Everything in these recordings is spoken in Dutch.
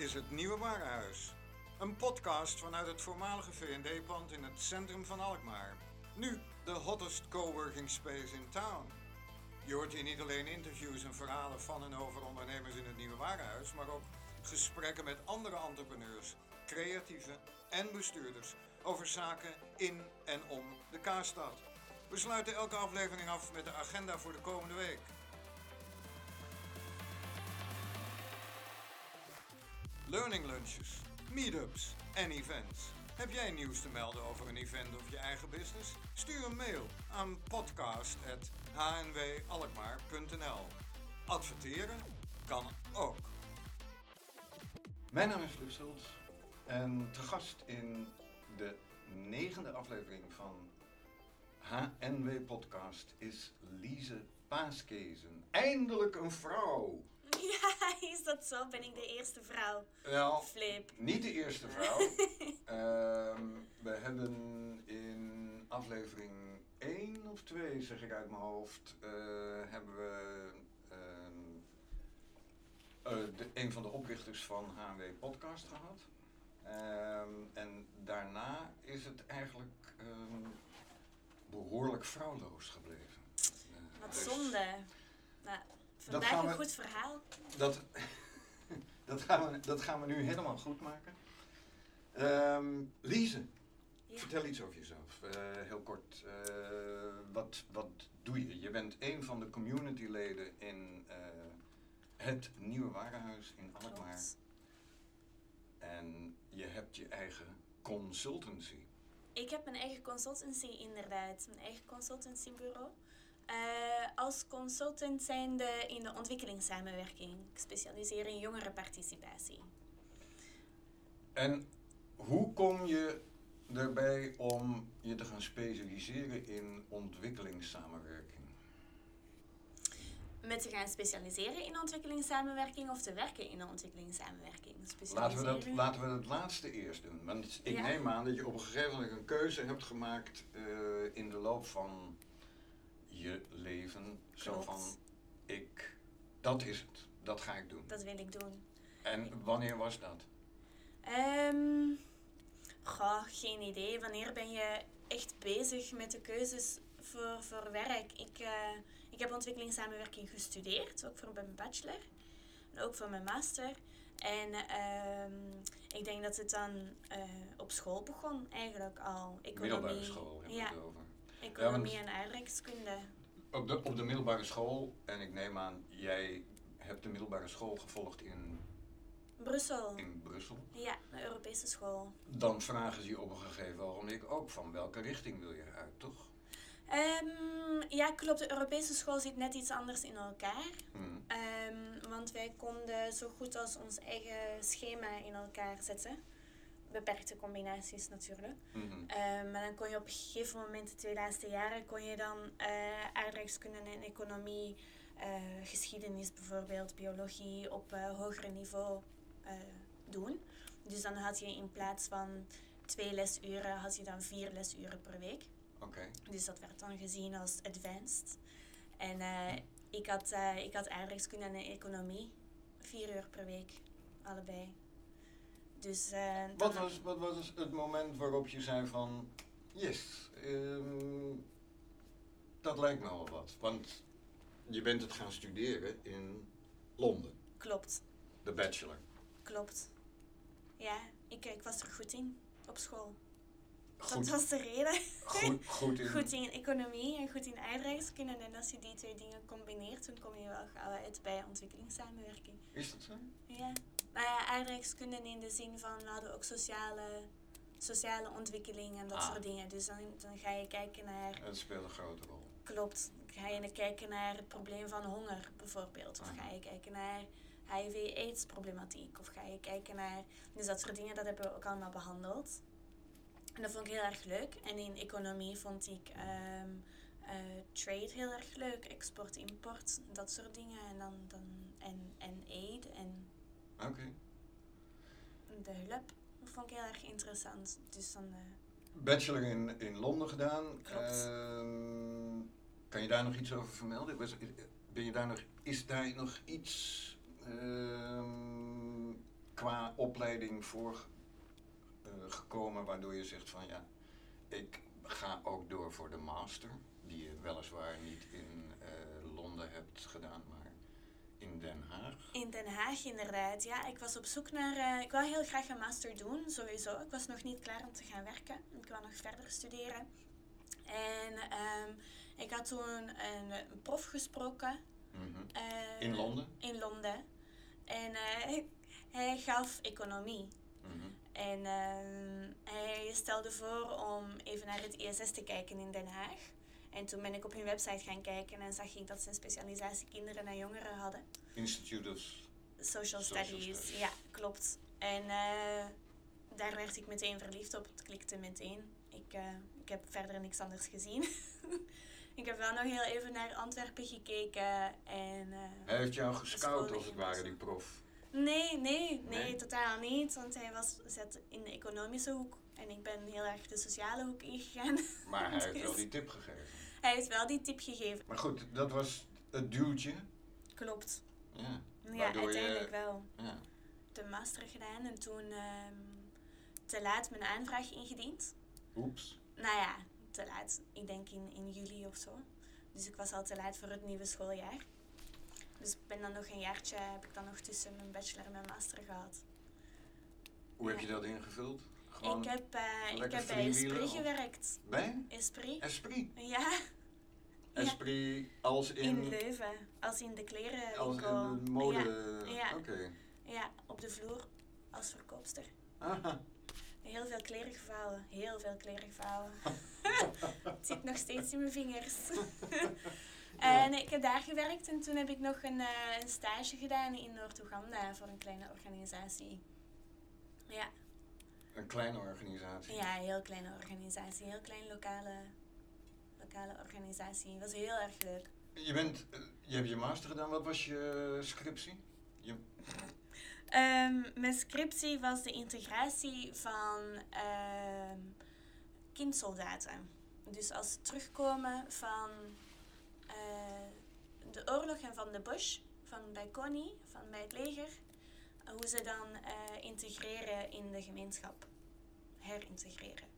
Is het Nieuwe Warenhuis. Een podcast vanuit het voormalige V&D-pand in het centrum van Alkmaar. Nu de hottest coworking space in town. Je hoort hier niet alleen interviews en verhalen van en over ondernemers in het Nieuwe Warenhuis, maar ook gesprekken met andere entrepreneurs, creatieven en bestuurders over zaken in en om de Kaarstad. We sluiten elke aflevering af met de agenda voor de komende week. Learning lunches, meetups en events. Heb jij nieuws te melden over een event of je eigen business? Stuur een mail aan podcast.hnwalkmaar.nl Adverteren kan ook. Mijn naam is Luc en te gast in de negende aflevering van HNW Podcast is Lise Paaskezen. Eindelijk een vrouw! Ja, is dat zo? Ben ik de eerste vrouw? Wel, Flip. niet de eerste vrouw. Ehm, we hebben in aflevering 1 of 2, zeg ik uit mijn hoofd, eh, hebben we ehm, eh, de, een van de oprichters van HW Podcast gehad. Ehm, en daarna is het eigenlijk behoorlijk vrouwloos gebleven. Eh, Wat dus zonde. Nou, vandaag gaan een we- goed verhaal. Dat, dat, gaan we, dat gaan we nu helemaal goed maken. Ehm Lise, Ja. vertel iets over jezelf. Eh, heel kort. Eh, wat, wat doe je? Je bent een van de communityleden in eh, het Nieuwe Warenhuis in Alkmaar. Klopt. En je hebt je eigen consultancy. Ik heb mijn eigen consultancy inderdaad. Mijn eigen consultancybureau. Eh, als consultant zijnde in de ontwikkelingssamenwerking. Ik specialiseer in jongerenparticipatie. En hoe kom je erbij om je te gaan specialiseren in ontwikkelingssamenwerking? Met te gaan specialiseren in ontwikkelingssamenwerking of te werken in de ontwikkelingssamenwerking. Laten we, dat, laten we het laatste eerst doen. Want ik Ja. neem aan dat je op een gegeven moment een keuze hebt gemaakt eh, in de loop van je leven. Zo van, ik, dat is het. Dat ga ik doen. Dat wil ik doen. En wanneer was dat? Ehm goh, geen idee. Wanneer ben je echt bezig met de keuzes voor, voor werk? Ik, eh, ik heb ontwikkelingssamenwerking gestudeerd, ook voor mijn bachelor. En ook voor mijn master. En ehm, ik denk dat het dan eh, op school begon, eigenlijk al. Economie, Middelbare school heb Ja, het over. Economie want- en aardrijkskunde. Op de, op de middelbare school, en ik neem aan, jij hebt de middelbare school gevolgd in, Brussel. in Brussel. Ja, de Europese school. Dan vragen ze je op een gegeven ogenblik ook van welke richting wil je uit, toch? Ehm, ja, klopt. De Europese school zit net iets anders in elkaar. Hmm. Ehm, want wij konden zo goed als ons eigen schema in elkaar zetten. Beperkte combinaties natuurlijk. Mhm. Ehm, maar dan kon je op een gegeven moment, de twee laatste jaren, kon je dan eh aardrijkskunde en economie, eh, geschiedenis bijvoorbeeld, biologie op eh hoger niveau doen. Dus dan had je in plaats van twee lesuren, had je dan vier lesuren per week. Oké. Dus dat werd dan gezien als advanced. En ik, had, ik had aardrijkskunde en economie. Vier uur per week, allebei. Dus eh, Wat was, wat was het moment waarop je zei van, yes, ehm, dat lijkt me wel wat. Want je bent het gaan studeren in Londen, Klopt, de bachelor. klopt. Ja, ik, ik was er goed in op school. Dat was de reden. goed, goed in. Goed in economie en goed in aardrijkskunde. En als je die twee dingen combineert, dan kom je wel gauw uit bij ontwikkelingssamenwerking. Is dat zo? Ja, nou ja, aardrijkskunde in de zin van we hadden ook sociale, sociale ontwikkeling en dat Ah. soort dingen. Dus dan, dan ga je kijken naar, Het speelt een grote rol. klopt, ga je kijken naar het probleem van honger bijvoorbeeld. Of Ah. ga je kijken naar HIV-AIDS problematiek. Of ga je kijken naar, dus dat soort dingen, dat hebben we ook allemaal behandeld. En dat vond ik heel erg leuk. En in economie vond ik ehm, eh, trade heel erg leuk. Export, import, dat soort dingen. En dan, dan en, en aid en Oké. de hulp. Vond ik heel erg interessant. Dus dan, eh, Bachelor in, in Londen gedaan. Klopt. Ehm, kan je daar nog iets over vermelden? Was, ben je daar nog, is daar nog iets ehm, qua opleiding voor eh, gekomen waardoor je zegt van ja, ik ga ook door voor de master, die je weliswaar niet in eh, Londen hebt gedaan, maar Den Haag? In Den Haag inderdaad, ja. Ik was op zoek naar... eh, ik wou heel graag een master doen, sowieso. Ik was nog niet klaar om te gaan werken. Ik wou nog verder studeren. En ehm, ik had toen een, een prof gesproken. Mhm. eh, In Londen? In Londen. En eh, hij gaf economie. Mhm. En ehm, hij stelde voor om even naar het ISS te kijken in Den Haag. En toen ben ik op hun website gaan kijken en zag ik dat ze een specialisatie kinderen en jongeren hadden. Institute of... Social, Social studies. studies. ja, klopt. En eh, daar werd ik meteen verliefd op. Het klikte meteen. Ik, eh, ik heb verder niks anders gezien. ik heb wel nog heel even naar Antwerpen gekeken. En, eh, Hij heeft jou gescout als het ware, die prof. Nee, nee, nee, Nee? totaal niet. Want hij was, zat in de economische hoek. En ik ben heel erg de sociale hoek ingegaan. Maar hij heeft wel Dus- die tip gegeven. Hij heeft wel die tip gegeven. Maar goed, dat was het duwtje. Klopt. Ja. Ja, je- uiteindelijk wel. ja. De master gedaan en toen ehm, te laat mijn aanvraag ingediend. Oeps. Nou ja, te laat. Ik denk in, in juli of zo. Dus ik was al te laat voor het nieuwe schooljaar. Dus ik ben dan nog een jaartje, heb ik dan nog tussen mijn bachelor en mijn master gehad. Hoe heb je dat ingevuld? Gewoon ik heb, eh, ik heb bij Esprit of- gewerkt. bij Esprit? Esprit. Ja, Ja. Esprit als in... in Leuven. Als in de klerenwinkel. als in de mode... Ja. Ja. Oké. Ja, op de vloer als verkoopster. Aha. Heel veel kleren gevouwen. Heel veel kleren gevouwen. het zit nog steeds in mijn vingers. en ik heb daar gewerkt en toen heb ik nog een, eh, een stage gedaan in Noord-Oeganda voor een kleine organisatie. Ja, Een kleine organisatie. ja, een heel kleine organisatie. Een heel klein lokale, lokale organisatie. was heel erg leuk. Je, bent, eh, je hebt je master gedaan. Wat was je scriptie? Je, Ehm, mijn scriptie was de integratie van ehm, kindsoldaten. Dus als ze terugkomen van eh, de oorlog en van de Bush, van bij Connie, van bij het leger, hoe ze dan eh, integreren in de gemeenschap. Herintegreren.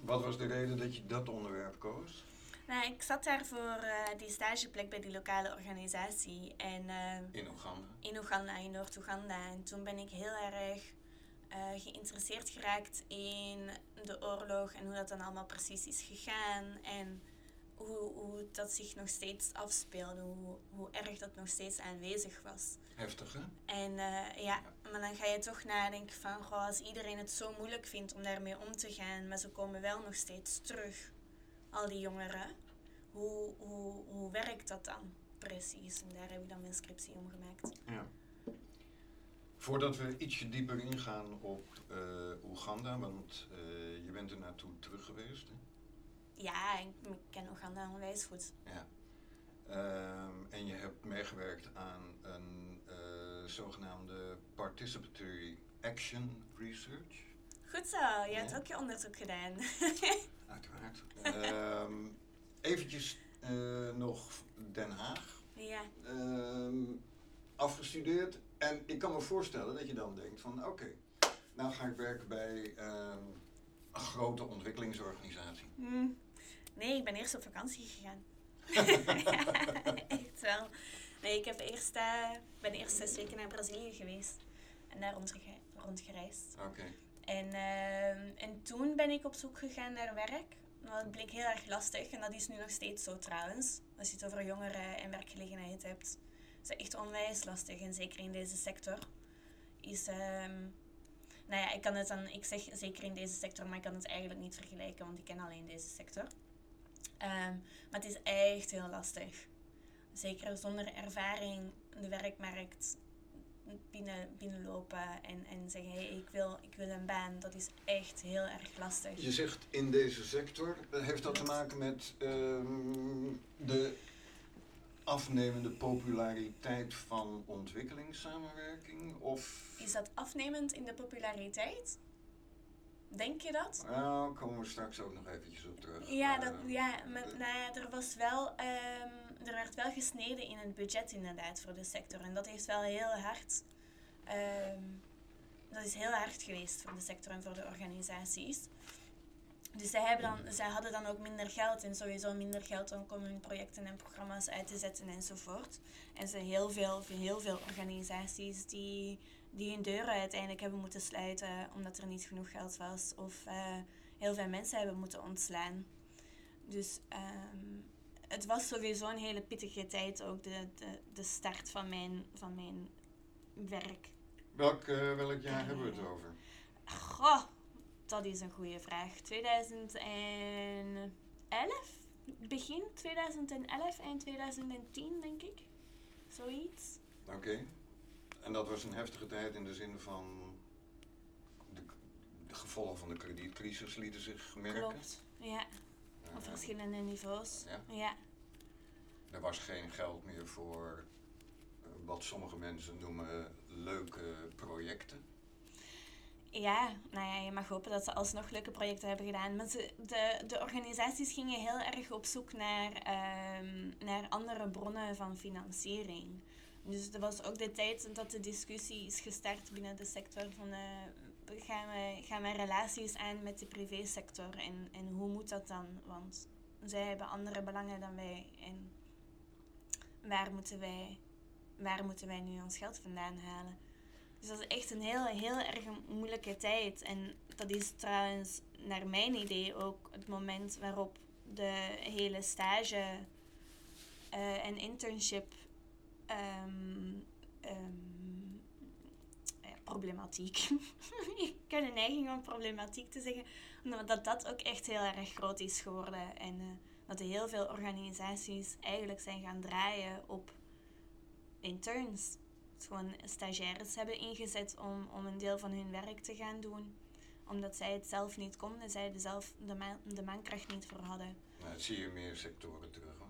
wat was de reden dat je dat onderwerp koos? Nou, ik zat daar voor eh, die stageplek bij die lokale organisatie. En ehm, In Oeganda. in Oeganda, in Noord-Oeganda. En toen ben ik heel erg eh, geïnteresseerd geraakt in de oorlog en hoe dat dan allemaal precies is gegaan. En hoe, hoe dat zich nog steeds afspeelde, hoe, hoe erg dat nog steeds aanwezig was. Heftig, hè? En eh, ja, maar dan ga je toch nadenken van, goh, als iedereen het zo moeilijk vindt om daarmee om te gaan, maar ze komen wel nog steeds terug, al die jongeren, hoe, hoe, hoe werkt dat dan precies? En daar heb ik dan mijn scriptie om gemaakt. Ja. Voordat we ietsje dieper ingaan op eh, Oeganda, want eh, je bent er naartoe terug geweest. Hè? Ja, ik, ik ken Oeganda onwijs goed. Ja. Ehm, en je hebt meegewerkt aan een eh, zogenaamde Participatory Action Research. Goed zo, je hebt ook je onderzoek gedaan. Uiteraard. Ehm eventjes eh, nog Den Haag. ja, Ehm, afgestudeerd. En ik kan me voorstellen dat je dan denkt van oké, nou ga ik werken bij een grote ontwikkelingsorganisatie. Hm. nee, ik ben eerst op vakantie gegaan. Echt wel. Nee, ik heb eerst, eh, ben eerst zes weken naar Brazilië geweest. En daar rondge- rondgereisd. Oké. En, ehm, en toen ben ik op zoek gegaan naar werk. Dat bleek heel erg lastig. En dat is nu nog steeds zo trouwens. Als je het over jongeren en werkgelegenheid hebt. is dat echt onwijs lastig. En zeker in deze sector. Is, ehm, nou ja, ik kan het dan... Ik zeg zeker in deze sector, maar ik kan het eigenlijk niet vergelijken. Want ik ken alleen deze sector. Ehm, maar het is echt heel lastig. Zeker zonder ervaring de werkmarkt binnen, binnenlopen en, en zeggen hey, ik, wil, ik wil een baan, dat is echt heel erg lastig. Je zegt in deze sector, eh, heeft dat te maken met ehm, de afnemende populariteit van ontwikkelingssamenwerking? Of Is dat afnemend in de populariteit? Denk je dat? nou, komen we straks ook nog eventjes op terug. Ja, dat, Eh, ja maar, nou ja, er was wel, ehm, er werd wel gesneden in het budget inderdaad voor de sector. En dat heeft wel heel hard, ehm, dat is heel hard geweest voor de sector en voor de organisaties. Dus zij, hebben dan, zij hadden dan ook minder geld en sowieso minder geld om hun projecten en programma's uit te zetten enzovoort. En ze heel veel, heel veel organisaties die, die hun deuren uiteindelijk hebben moeten sluiten omdat er niet genoeg geld was. Of uh, heel veel mensen hebben moeten ontslaan. Dus um, het was sowieso een hele pittige tijd, ook de, de, de start van mijn, van mijn werk. Welk, uh, welk jaar hebben we het over? Goh, dat is een goede vraag. 2011? Begin 2011 en 2010, denk ik. Zoiets. Oké. En dat was een heftige tijd in de zin van... De, de gevolgen van de kredietcrisis lieten zich merken? Klopt, ja. Op verschillende niveaus. Ja. ja. Er was geen geld meer voor eh, wat sommige mensen noemen leuke projecten. Ja, nou ja, je mag hopen dat ze alsnog leuke projecten hebben gedaan. Maar ze, de, de organisaties gingen heel erg op zoek naar, ehm, naar andere bronnen van financiering. Dus er was ook de tijd dat de discussie is gestart binnen de sector van uh, gaan, we, gaan we relaties aan met de privésector en, en hoe moet dat dan? Want zij hebben andere belangen dan wij en waar moeten wij, waar moeten wij nu ons geld vandaan halen? Dus dat is echt een heel, heel erg moeilijke tijd. En dat is trouwens, naar mijn idee, ook het moment waarop de hele stage uh, en internship um, ja, problematiek. ik heb een neiging om problematiek te zeggen, omdat dat ook echt heel erg groot is geworden. En uh, dat heel veel organisaties eigenlijk zijn gaan draaien op interns gewoon stagiaires hebben ingezet om, om een deel van hun werk te gaan doen. Omdat zij het zelf niet konden, zij er zelf de, man, de mankracht niet voor hadden. Nou, dat zie je meer sectoren terug hoor.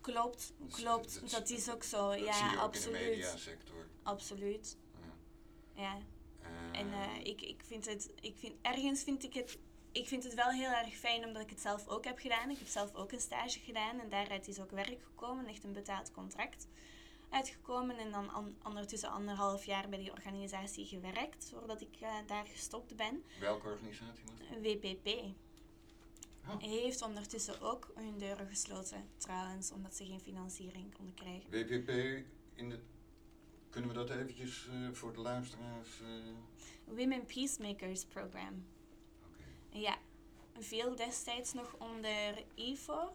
Klopt, klopt. Dat, is ook zo. Dat ja, zie je ook absoluut. in de mediasector. Absoluut. Ja. ja. Uh, en uh, ik, ik vind het, ik vind, ergens vind ik het ik vind het wel heel erg fijn omdat ik het zelf ook heb gedaan. Ik heb zelf ook een stage gedaan en daaruit is ook werk gekomen, echt een betaald contract uitgekomen en dan an, ondertussen anderhalf jaar bij die organisatie gewerkt voordat ik uh, daar gestopt ben. Welke organisatie was? WPP. Oh. Heeft ondertussen ook hun deuren gesloten, trouwens, omdat ze geen financiering konden krijgen. WPP, in de, kunnen we dat eventjes uh, voor de luisteraars... Uh... Women Peacemakers Program. Oké. Ja, veel destijds nog onder IFOR.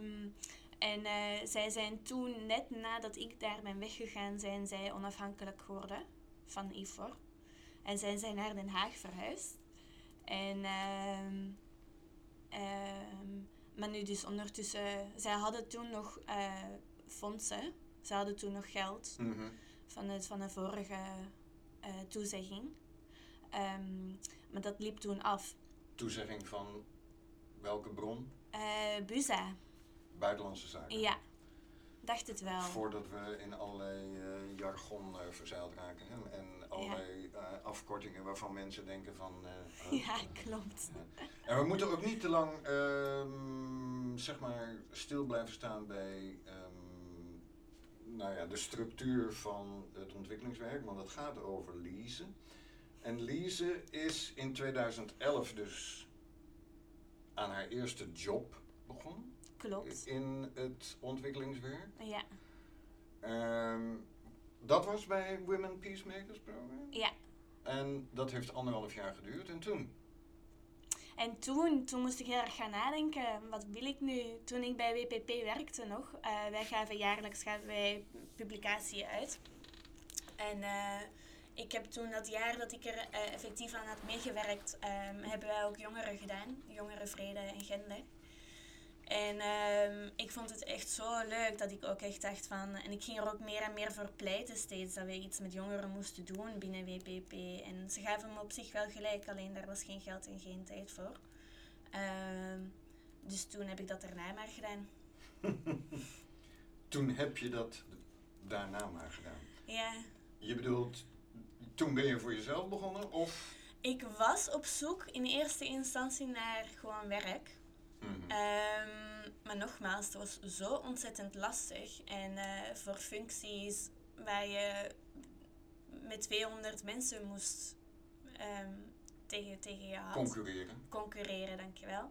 Um, en uh, zij zijn toen, net nadat ik daar ben weggegaan, zijn zij onafhankelijk geworden van IFOR. En zijn zij naar Den Haag verhuisd. En, uh, uh, maar nu dus ondertussen, zij hadden toen nog uh, fondsen. Ze hadden toen nog geld mm -hmm. van, het, van een vorige uh, toezegging. Um, maar dat liep toen af. Toezegging van welke bron? Buza. Buitenlandse zaken. Ja, dacht het wel. Voordat we in allerlei uh, jargon uh, verzeild raken hè? en allerlei ja. uh, afkortingen waarvan mensen denken van... ja, klopt. En we moeten ook niet te lang ehm, zeg maar stil blijven staan bij um, nou ja, de structuur van het ontwikkelingswerk, want het gaat over Lise. En Lise is in 2011 dus aan haar eerste job begonnen. Klopt. In het ontwikkelingswerk. Ja. Um, dat was bij Women Peacemakers Program? Ja. En dat heeft anderhalf jaar geduurd. En toen? En toen, toen moest ik heel erg gaan nadenken, wat wil ik nu? Toen ik bij WPP werkte nog, uh, wij gaven jaarlijks gaven wij publicatie uit. En uh, ik heb toen dat jaar dat ik er uh, effectief aan had meegewerkt, um, hebben wij ook jongeren gedaan. Jongerenvrede en gender. En um, ik vond het echt zo leuk dat ik ook echt dacht van... En ik ging er ook meer en meer voor pleiten steeds dat we iets met jongeren moesten doen binnen WPP. En ze gaven me op zich wel gelijk, alleen daar was geen geld en geen tijd voor. Um, dus toen heb ik dat daarna maar gedaan. toen heb je dat daarna maar gedaan? Ja. Je bedoelt, toen ben je voor jezelf begonnen of... Ik was op zoek in eerste instantie naar gewoon werk. Mm -hmm. um, maar nogmaals, het was zo ontzettend lastig. En uh, voor functies waar je met 200 mensen moest ehm, tegen, tegen je had. Concurreren. concurreren, dankjewel.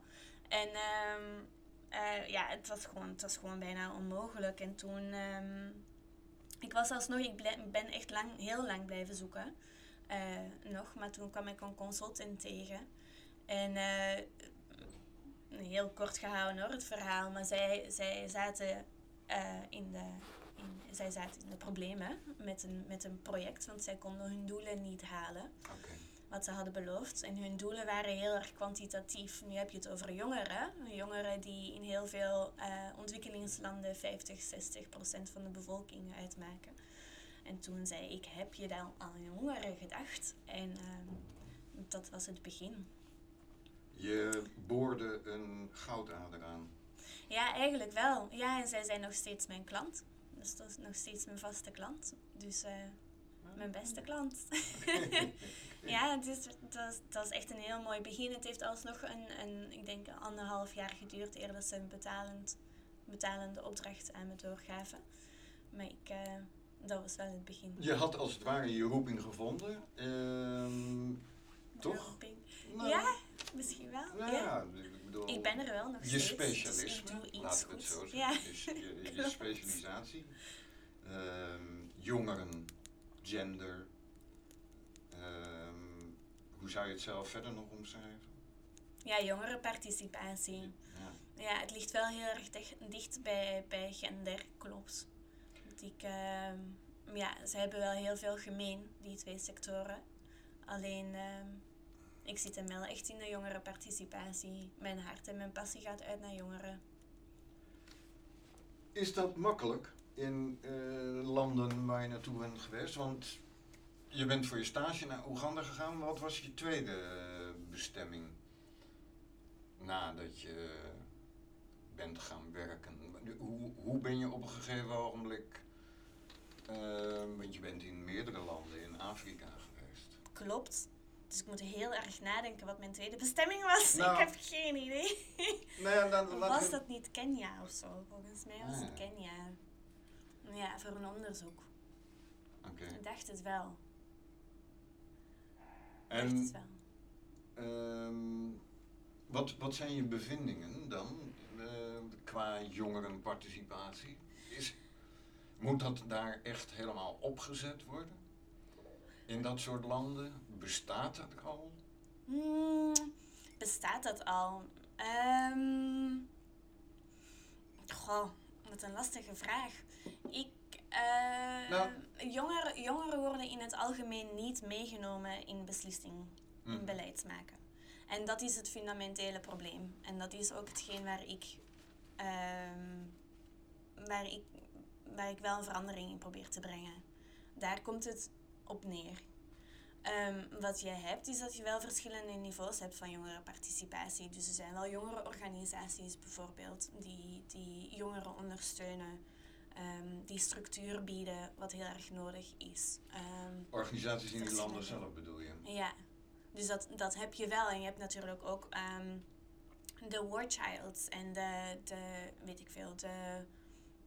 En ehm, eh, ja, het was, gewoon, het was gewoon bijna onmogelijk. En toen, ehm, ik was alsnog, ik ben echt lang, heel lang blijven zoeken. eh, nog, maar toen kwam ik een consultant tegen. En eh, heel kort gehouden hoor, het verhaal. Maar zij, zij zaten eh, in de... In, zij zaten in de problemen met een, met een project, want zij konden hun doelen niet halen wat ze hadden beloofd. En hun doelen waren heel erg kwantitatief. Nu heb je het over jongeren. Jongeren die in heel veel eh, ontwikkelingslanden 50, 60 procent van de bevolking uitmaken. En toen zei ik, heb je dan aan jongeren gedacht? En ehm, dat was het begin. Je boorde een goudader aan. Ja, eigenlijk wel. Ja, en zij zijn nog steeds mijn klant. Dus dat is nog steeds mijn vaste klant. Dus eh, mijn beste klant. ja, is, dat, is, dat is echt een heel mooi begin. Het heeft alsnog een, een ik denk, anderhalf jaar geduurd eer dat ze een betalend, betalende opdracht aan me doorgaven. Maar ik, eh, dat was wel het begin. Je had als het ware je roeping gevonden. Ehm, toch? Roeping. nou, Ja, misschien wel. Ja. ja, ik bedoel... Ik ben er wel nog Je steeds. specialisme, dus ik laten we het zo zeggen. Ja. Dus je, je specialisatie. Ehm, jongeren, gender. ehm, hoe zou je het zelf verder nog omschrijven? ja, jongerenparticipatie. Ja. Ja, het ligt wel heel erg dicht, bij, bij gender, klopt. Want Ik, ehm, ja, ze hebben wel heel veel gemeen, die twee sectoren. Alleen, ik zit hem wel echt in de jongerenparticipatie. Mijn hart en mijn passie gaat uit naar jongeren. Is dat makkelijk in eh, landen waar je naartoe bent geweest? Want je bent voor je stage naar Oeganda gegaan. Wat was je tweede eh, bestemming? Nadat je bent gaan werken. Hoe, hoe ben je op een gegeven ogenblik... eh, want je bent in meerdere landen in Afrika geweest. Klopt. Dus ik moet heel erg nadenken wat mijn tweede bestemming was. Nou. Ik heb geen idee. Nou ja, dan, was dat niet Kenia of zo? Volgens mij was het Ah. Kenia. Ja, voor een onderzoek. Oké. Ik dacht het wel. Ik dacht En het wel. Ehm, wat, wat zijn je bevindingen dan eh, qua jongerenparticipatie? Is, moet dat daar echt helemaal opgezet worden? In dat soort landen? Bestaat dat al? Hmm, bestaat dat al? Ehm goh, wat een lastige vraag. Ik, eh, Nou. jongeren, jongeren worden in het algemeen niet meegenomen in beslissing, in Hm. beleidsmaken. En dat is het fundamentele probleem. En dat is ook hetgeen waar ik, ehm, waar ik, waar ik wel een verandering in probeer te brengen. Daar komt het op neer. Ehm, wat je hebt, is dat je wel verschillende niveaus hebt van jongerenparticipatie. Dus er zijn wel jongerenorganisaties bijvoorbeeld, die, die jongeren ondersteunen, ehm, die structuur bieden, wat heel erg nodig is. Ehm, Organisaties in die landen zelf bedoel je? ja, dus dat, dat heb je wel. En je hebt natuurlijk ook de War Childs en de, de, weet ik veel, de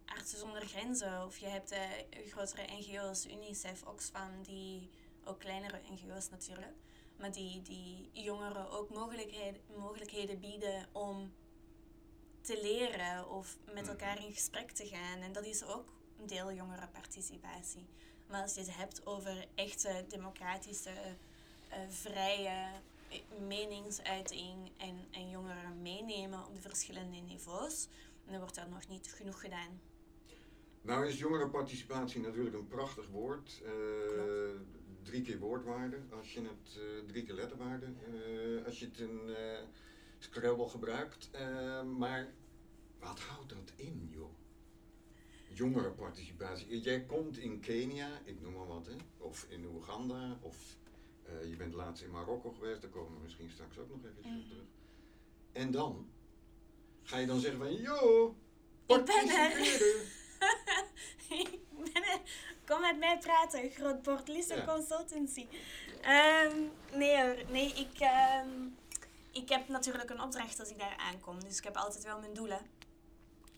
Artsen zonder Grenzen. Of je hebt de grotere NGO's, UNICEF, Oxfam, die ook kleinere NGO's natuurlijk. Maar die, die jongeren ook mogelijkheden, mogelijkheden bieden om te leren of met Mhm. elkaar in gesprek te gaan. En dat is ook een deel jongerenparticipatie. Maar als je het hebt over echte democratische, eh, vrije eh, meningsuiting en, en jongeren meenemen op de verschillende niveaus, dan wordt dat nog niet genoeg gedaan. Nou is jongerenparticipatie natuurlijk een prachtig woord. Eh, drie keer woordwaarde, als je het eh, drie keer letterwaarde, eh, als je het in eh Scrabble gebruikt. Maar wat houdt dat in, joh? Jongerenparticipatie. Jij komt in Kenia, ik noem maar wat, hè? of in Oeganda, of je bent laatst in Marokko geweest, daar komen we misschien straks ook nog even op Mhm. terug. En dan ga je dan zeggen van, joh, Ik ben er. participeren. ik ben er. Kom met mij praten, groot bord. Consultancy. Ehm, nee hoor, nee, ik, ehm, ik heb natuurlijk een opdracht als ik daar aankom. Dus ik heb altijd wel mijn doelen.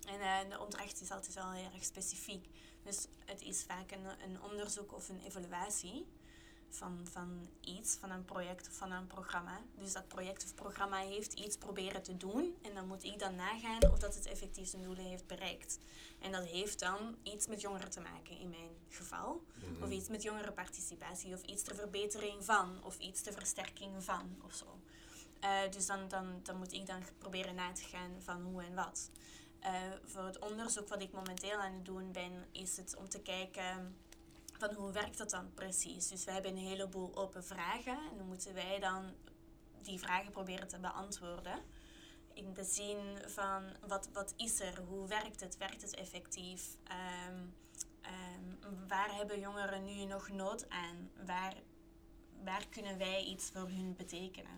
En eh, de opdracht is altijd wel heel erg specifiek. Dus het is vaak een, een onderzoek of een evaluatie. Van, van iets, van een project of van een programma. Dus dat project of programma heeft iets proberen te doen en dan moet ik dan nagaan of dat het effectief zijn doelen heeft bereikt. En dat heeft dan iets met jongeren te maken in mijn geval. Mhm. Of iets met jongerenparticipatie, of iets ter verbetering van, of iets ter versterking van, of zo. Eh, dus dan, dan, dan moet ik dan proberen na te gaan van hoe en wat. Eh, voor het onderzoek wat ik momenteel aan het doen ben, is het om te kijken van hoe werkt dat dan precies. Dus we hebben een heleboel open vragen en dan moeten wij dan die vragen proberen te beantwoorden. In de zin van wat, wat is er, hoe werkt het, werkt het effectief, Ehm, ehm, waar hebben jongeren nu nog nood aan, waar, waar kunnen wij iets voor hun betekenen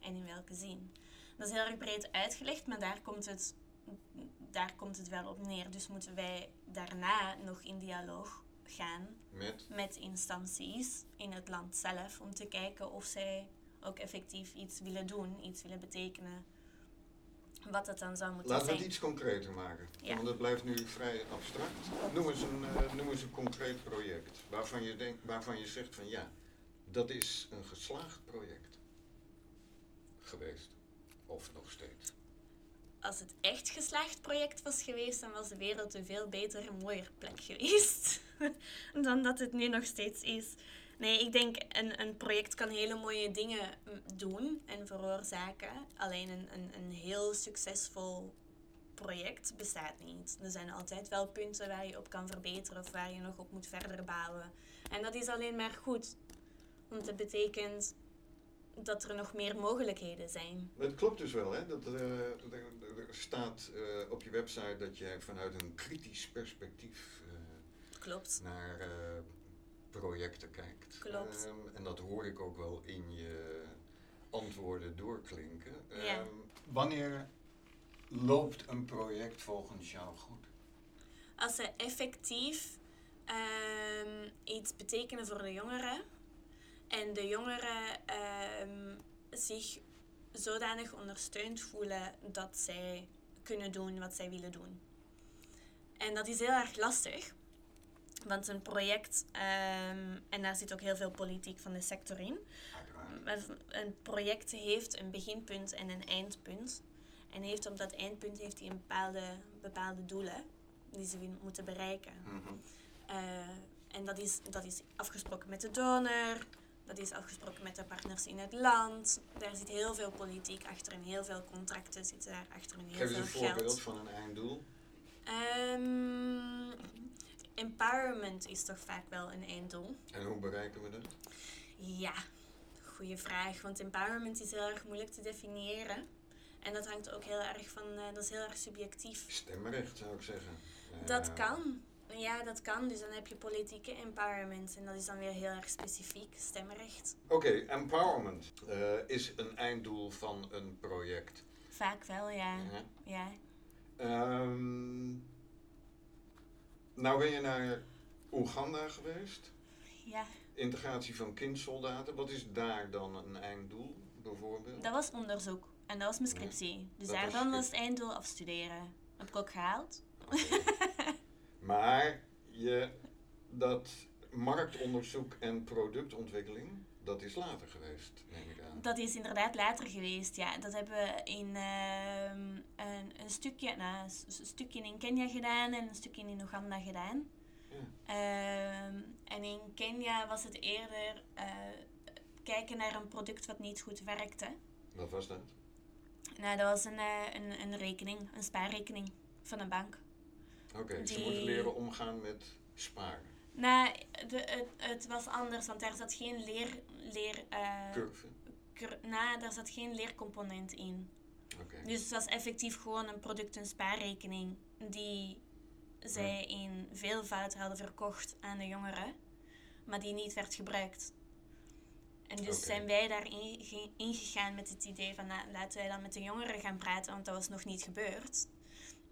en in welke zin. Dat is heel erg breed uitgelegd, maar daar komt het, daar komt het wel op neer. Dus moeten wij daarna nog in dialoog gaan Met? met instanties in het land zelf om te kijken of zij ook effectief iets willen doen, iets willen betekenen. Wat het dan zou moeten Laten we zijn. het iets concreter maken. Ja. Want het blijft nu vrij abstract. Noem eens een, eh, noem eens een concreet project waarvan je, denkt, waarvan je zegt van ja, dat is een geslaagd project geweest. Of nog steeds. Als het echt geslaagd project was geweest, dan was de wereld een veel beter en mooier plek geweest dan dat het nu nog steeds is. Nee, ik denk een, een project kan hele mooie dingen mm, doen en veroorzaken. Alleen een, een, een heel succesvol project bestaat niet. Er zijn altijd wel punten waar je op kan verbeteren of waar je nog op moet verder bouwen. En dat is alleen maar goed. Want het betekent dat er nog meer mogelijkheden zijn. Het klopt dus wel, hè? Dat, eh, er, staat eh, op je website dat jij vanuit een kritisch perspectief eh, Klopt. naar projecten kijkt. Klopt. Ehm, en dat hoor ik ook wel in je antwoorden doorklinken. Ja. Ehm, wanneer loopt een project volgens jou goed? als ze effectief ehm, iets betekenen voor de jongeren en de jongeren ehm, zich zodanig ondersteund voelen dat zij kunnen doen wat zij willen doen. En dat is heel erg lastig, want een project, ehm, en daar zit ook heel veel politiek van de sector in, een project heeft een beginpunt en een eindpunt. En heeft op dat eindpunt heeft hij een bepaalde, bepaalde doelen die ze moeten bereiken. Mhm. Eh, en dat is, dat is afgesproken met de donor, dat is afgesproken met de partners in het land. Daar zit heel veel politiek achter en heel veel contracten zitten daar achter en heel Geef eens een veel voorbeeld geld. van een einddoel. Ehm, empowerment is toch vaak wel een einddoel. En hoe bereiken we dat? Ja, goede vraag. Want empowerment is heel erg moeilijk te definiëren. En dat hangt ook heel erg van, eh, dat is heel erg subjectief. Stemrecht zou ik zeggen. Dat kan. Ja, dat kan. Dus dan heb je politieke empowerment. En dat is dan weer heel erg specifiek, stemrecht. Oké, empowerment eh, is een einddoel van een project. Vaak wel, ja. Ja. Ja. Ehm, nou ben je naar Oeganda geweest. ja. Integratie van kindsoldaten. Wat is daar dan een einddoel, bijvoorbeeld? Dat was onderzoek. En dat was mijn scriptie. Dus was daarvan was script- het einddoel afstuderen. Heb ik ook gehaald. maar je, dat marktonderzoek en productontwikkeling, dat is later geweest, neem ik aan. Dat is inderdaad later geweest, ja. Dat hebben we in ehm, een, een, stukje, nou, een stukje in Kenia gedaan en een stukje in Oeganda gedaan. Ja. Ehm, en in Kenia was het eerder eh, kijken naar een product wat niet goed werkte. Wat was dat? Nou, dat was een, eh, een, een rekening, een spaarrekening van een bank. Oké, ze Die- moeten leren omgaan met sparen. Nou, de, het, het was anders, want daar zat geen leer... leer eh, Curve. cur- nou, daar zat geen leercomponent in. Oké. Dus het was effectief gewoon een product, een spaarrekening, die zij in veelvoud hadden verkocht aan de jongeren, maar die niet werd gebruikt. En dus zijn wij daarin ge- ingegaan met het idee van, nou, laten wij dan met de jongeren gaan praten, want dat was nog niet gebeurd.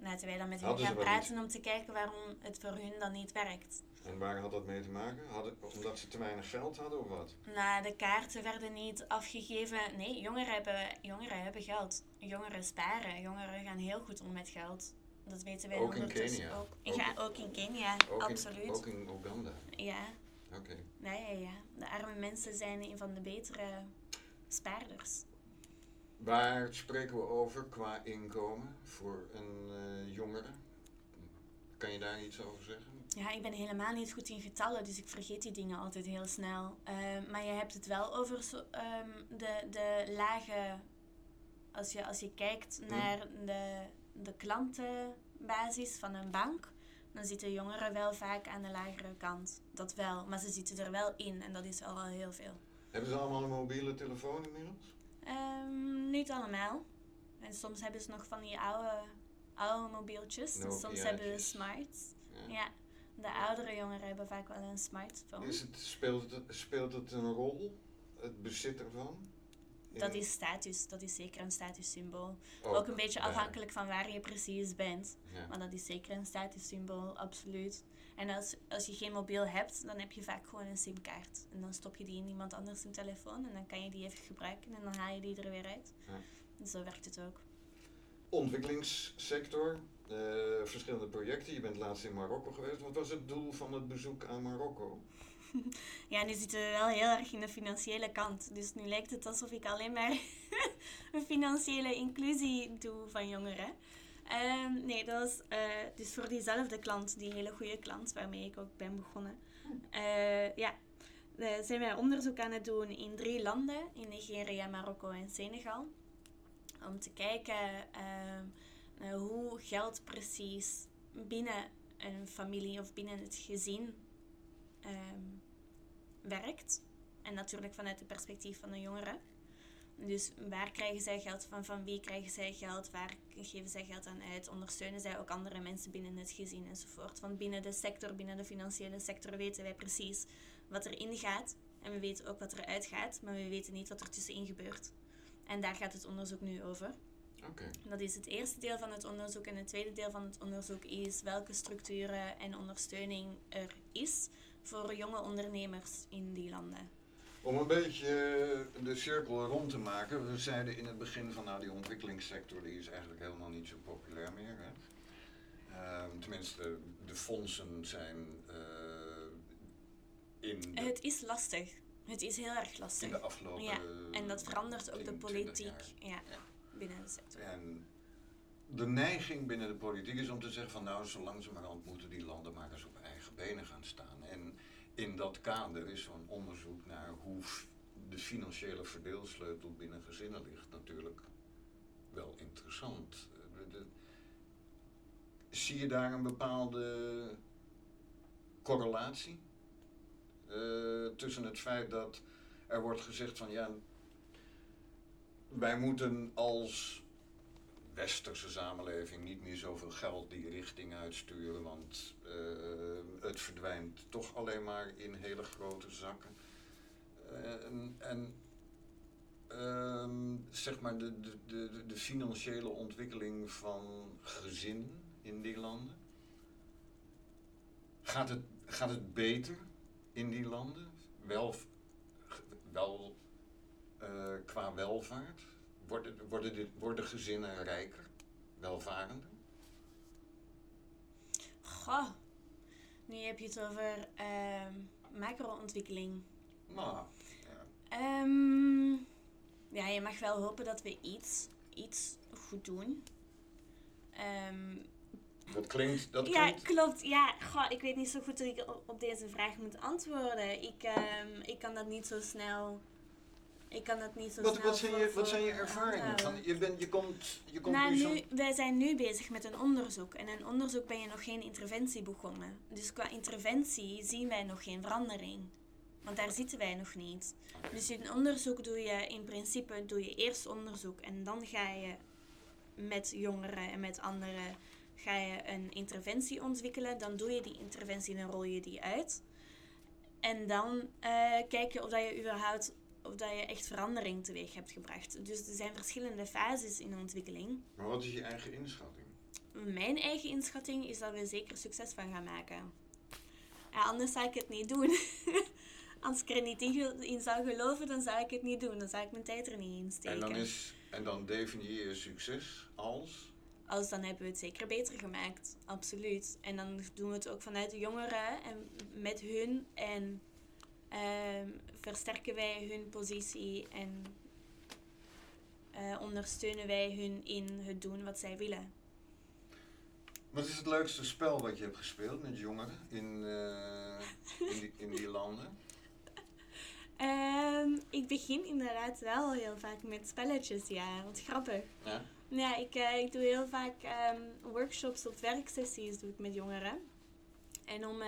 Laten wij dan met hen gaan praten om te kijken waarom het voor hun dan niet werkt. En waar had dat mee te maken? Hadden, omdat ze te weinig geld hadden of wat? Nou, de kaarten werden niet afgegeven. Nee, jongeren hebben, jongeren hebben geld. Jongeren sparen. Jongeren gaan heel goed om met geld. Dat weten wij Ook in Kenia? ook. Ook ja, in- ook in Kenia, Ook absoluut. In, ook in Oeganda. Ja. Oké. Ja, ja, ja. De arme mensen zijn een van de betere spaarders. Waar spreken we over qua inkomen voor een eh, jongere? Kan je daar iets over zeggen? Ja, ik ben helemaal niet goed in getallen, dus ik vergeet die dingen altijd heel snel. Ehm, maar je hebt het wel over zo, ehm, de, de lage. Als je, als je kijkt Hm. naar de, de klantenbasis van een bank, dan zitten jongeren wel vaak aan de lagere kant. Dat wel, maar ze zitten er wel in en dat is al heel veel. Hebben ze allemaal een mobiele telefoon inmiddels? Ehm, niet allemaal. En soms hebben ze nog van die oude, oude mobieltjes. En soms hebben ze smarts. Ja. Ja, de oudere jongeren hebben vaak wel een smartphone. Is het, speelt, het, speelt het een rol, het bezit ervan? Dat is status, dat is zeker een statussymbool. ook Ook een beetje afhankelijk van waar je precies bent. Ja. Maar dat is zeker een statussymbool, absoluut. En als, als je geen mobiel hebt, dan heb je vaak gewoon een simkaart. En dan stop je die in iemand anders zijn telefoon en dan kan je die even gebruiken en dan haal je die er weer uit. Ja. En zo werkt het ook. Ontwikkelingssector, eh, verschillende projecten. Je bent laatst in Marokko geweest. Wat was het doel van het bezoek aan Marokko? Ja, nu zitten we wel heel erg in de financiële kant. Dus nu lijkt het alsof ik alleen maar een financiële inclusie doe van jongeren. Ehm, nee, dat eh, dus voor diezelfde klant, die hele goede klant waarmee ik ook ben begonnen. Eh, ja, eh, zijn wij onderzoek aan het doen in drie landen, in Nigeria, Marokko en Senegal. Om te kijken ehm, eh, hoe geld precies binnen een familie of binnen het gezin ehm, werkt. En natuurlijk vanuit het perspectief van de jongeren. Dus waar krijgen zij geld van? Van wie krijgen zij geld? Waar geven zij geld aan uit? Ondersteunen zij ook andere mensen binnen het gezin enzovoort? Want binnen de sector, binnen de financiële sector, weten wij precies wat er ingaat. En we weten ook wat er uitgaat, maar we weten niet wat er tussenin gebeurt. En daar gaat het onderzoek nu over. Dat is het eerste deel van het onderzoek. En het tweede deel van het onderzoek is welke structuren en ondersteuning er is voor jonge ondernemers in die landen. Om een beetje de cirkel rond te maken, we zeiden in het begin van nou die ontwikkelingssector die is eigenlijk helemaal niet zo populair meer. Hè? Ehm, tenminste, de fondsen zijn eh, in, de, Het is lastig. Het is heel erg in lastig. de afgelopen Ja, En dat verandert ook de 10, 20 politiek Ja. binnen de sector. En de neiging binnen de politiek is om te zeggen van nou, zo langzamerhand moeten die landen maar eens op eigen benen gaan staan. En in dat kader is zo'n onderzoek naar hoe de financiële verdeelsleutel binnen gezinnen ligt natuurlijk wel interessant. Zie je daar een bepaalde correlatie eh, tussen het feit dat er wordt gezegd van ja, wij moeten als westerse samenleving niet meer zoveel geld die richting uitsturen, want eh, het verdwijnt toch alleen maar in hele grote zakken. En en ehm, zeg maar de, de, de, de financiële ontwikkeling van gezinnen in die landen. Gaat het, gaat het beter in die landen? Wel, wel eh, qua welvaart? Worden, worden, dit, worden gezinnen rijker? Welvarender? Goh, nu heb je het over ehm macro-ontwikkeling. Nou, ja. Ehm, ja, je mag wel hopen dat we iets, iets goed doen. Ehm, dat klinkt... Dat ja, klinkt klopt. Ja, goh, ik weet niet zo goed hoe ik op, op deze vraag moet antwoorden. Ik, ik kan dat niet zo snel. Ik kan dat niet zo wat, snel. wat, zijn je, wat zijn je ervaringen? Van, je, bent, je komt, je komt Nou, nu zo... nu, wij zijn nu bezig met een onderzoek. En in onderzoek ben je nog geen interventie begonnen. Dus qua interventie zien wij nog geen verandering. Want daar zitten wij nog niet. Dus in onderzoek doe je in principe doe je eerst onderzoek en dan ga je met jongeren en met anderen ga je een interventie ontwikkelen. Dan doe je die interventie en dan rol je die uit. En dan eh, kijk je of dat je überhaupt of dat je echt verandering teweeg hebt gebracht. Dus er zijn verschillende fases in de ontwikkeling. Maar wat is je eigen inschatting? Mijn eigen inschatting is dat we zeker succes van gaan maken. Ja, anders zou ik het niet doen. Als ik er niet in zou geloven, dan zou ik het niet doen. Dan zou ik mijn tijd er niet in steken. En dan, is, en dan definieer je succes als... Als dan hebben we het zeker beter gemaakt. Absoluut. En dan doen we het ook vanuit de jongeren en met hun. En ehm, versterken wij hun positie en eh, ondersteunen wij hun in het doen wat zij willen. Wat is het leukste spel wat je hebt gespeeld met jongeren in, eh, in, die, in die landen? Ehm, ik begin inderdaad wel heel vaak met spelletjes, ja. Wat grappig. Ja? Ja, ik, eh, ik doe heel vaak ehm, workshops of werksessies doe ik met jongeren. En, om,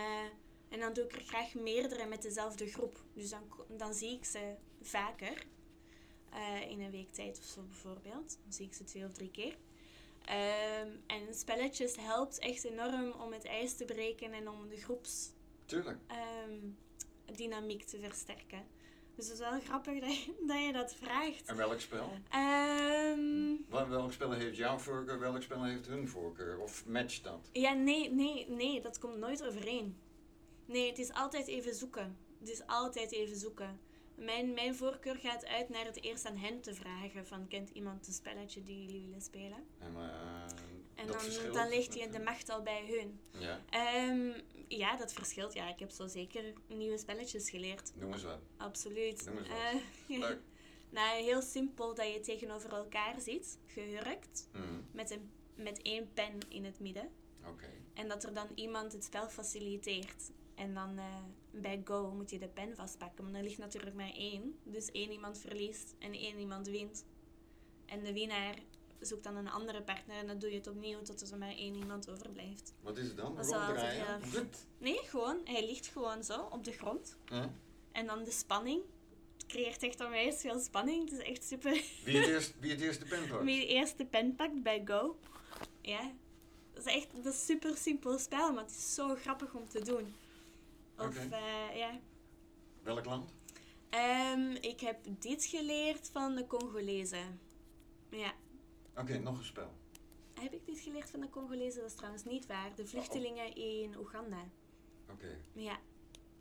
en dan doe ik er graag meerdere met dezelfde groep. Dus dan, dan zie ik ze vaker. eh, in een week tijd of zo bijvoorbeeld. Dan zie ik ze twee of drie keer. Ehm, en spelletjes helpt echt enorm om het ijs te breken en om de groepsdynamiek Tuurlijk. te versterken. Dus het is wel grappig dat je dat, je dat vraagt. En welk spel? Ehm, Wel- Welk spel heeft jouw voorkeur, welk spel heeft hun voorkeur? Of matcht dat? Ja, nee, nee, nee, dat komt nooit overeen. Nee, het is altijd even zoeken. Het is altijd even zoeken. Mijn, mijn voorkeur gaat uit naar het eerst aan hen te vragen van kent iemand een spelletje die jullie willen spelen? En, eh, En dan, dan ligt met- de macht al bij hun. Ja, Ehm, ja, dat verschilt. Ja, ik heb zo zeker nieuwe spelletjes geleerd. noem eens wat. Absoluut. Noem eens wat. Eh, nou, heel simpel dat je tegenover elkaar zit, gehurkt, Mhm, met, een, met één pen in het midden. Oké. En dat er dan iemand het spel faciliteert. En dan eh, bij Go moet je de pen vastpakken. Maar er ligt natuurlijk maar één. Dus één iemand verliest en één iemand wint. En de winnaar zoekt dan een andere partner. En dan doe je het opnieuw tot er maar één iemand overblijft. Wat is het dan? Dat altijd Ronddraaien? Goed. Nee, gewoon. Hij ligt gewoon zo op de grond. En dan de spanning. Het creëert echt onwijs veel spanning. Het is echt super. Wie het eerst, wie het eerst de pen pakt? Wie de eerste pen pakt bij Go. Ja. Dat is echt dat is een super simpel spel, maar het is zo grappig om te doen. Of eh, ja. Welk land? Ehm, ik heb dit geleerd van de Congolezen. Ja. Oké, nog een spel. Heb ik dit geleerd van de Congolezen? Dat is trouwens niet waar. De vluchtelingen in Oeganda. Oké, Ja.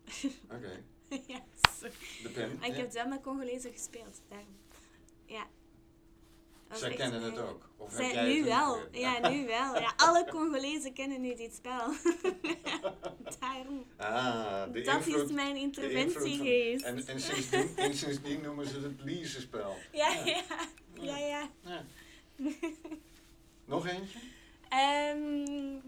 oké. ja, sorry. De pen. Maar ik ja. heb wel met Congolezen gespeeld. Daarom. Ja. Zij kennen het ook. Of heb Zij, jij nu het wel. Ja, nu wel. Ja, alle Congolezen kennen nu dit spel. Daarom. Ah, de Dat invloed, is mijn de invloed interventie van- geweest. En, en, sindsdien, en sindsdien noemen ze het leasenspel. Ja, ja. Ja, ja. Ja. Nog eentje? Ehm,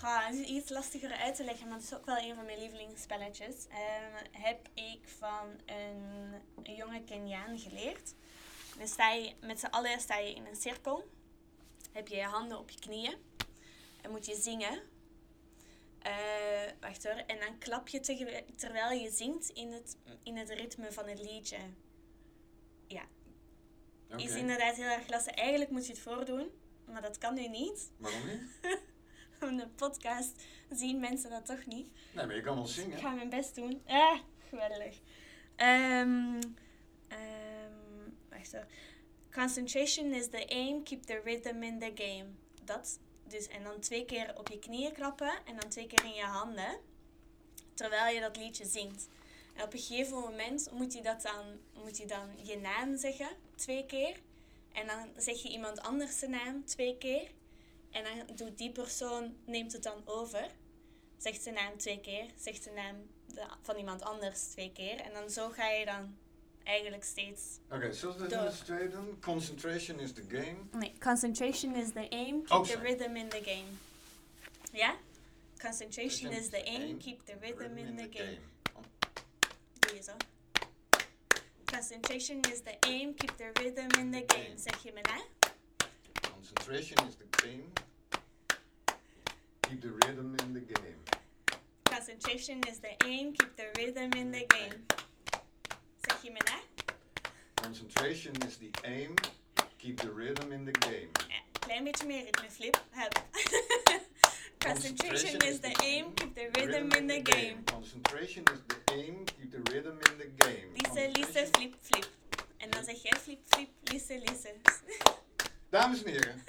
goh, het is iets lastiger uit te leggen, maar het is ook wel een van mijn lievelingsspelletjes. Ehm, heb ik van een, een jonge Keniaan geleerd. Dan sta je, met z'n allen sta je in een cirkel. Heb je je handen op je knieën. En moet je zingen. Eh, wacht hoor. En dan klap je terwijl- terwijl je zingt in het, in het ritme van het liedje. Oké. Is inderdaad heel erg lastig. Eigenlijk moet je het voordoen. Maar dat kan nu niet. Waarom niet? Op de podcast zien mensen dat toch niet. Nee, maar je kan wel Ik zingen. ga mijn best doen. Ah, geweldig. Ehm Concentration is the aim, keep the rhythm in the game. Dat. Dus, en dan twee keer op je knieën klappen en dan twee keer in je handen. Terwijl je dat liedje zingt. En op een gegeven moment moet je, dat dan, moet je dan je naam zeggen, twee keer. En dan zeg je iemand anders zijn naam twee keer. En dan doet die persoon, neemt het dan over zegt zijn naam twee keer, zegt de naam van iemand anders twee keer. En dan zo ga je dan eigenlijk steeds... Oké, zullen we dat Door. met z'n tweeën doen? Concentration is the game. Nee, concentration is the aim, keep Oh, the rhythm in the game. Ja? Concentration is the aim, keep the rhythm in the game. Doe je zo. Concentration is the aim, keep the rhythm in the game. Zeg je me na? Concentration is the game. Keep the rhythm in the game. Concentration is the aim, keep the rhythm in the game. Concentration is the aim. Keep the rhythm in the game. Ja, klein beetje meer ritme, flip. Hup. Concentration is the aim, keep the rhythm in the game. Concentration is the aim. Keep the rhythm in the game. Lise, Lise, flip, flip. En dan zeg jij flip, flip, Lise, Lise. Dames en heren,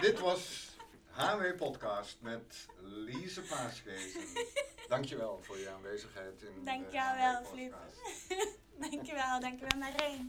dit was HW Podcast met Lise Paasgezen. Dankjewel voor je aanwezigheid in Dankjewel, de HW Flip. Dankjewel, dankjewel Marijn.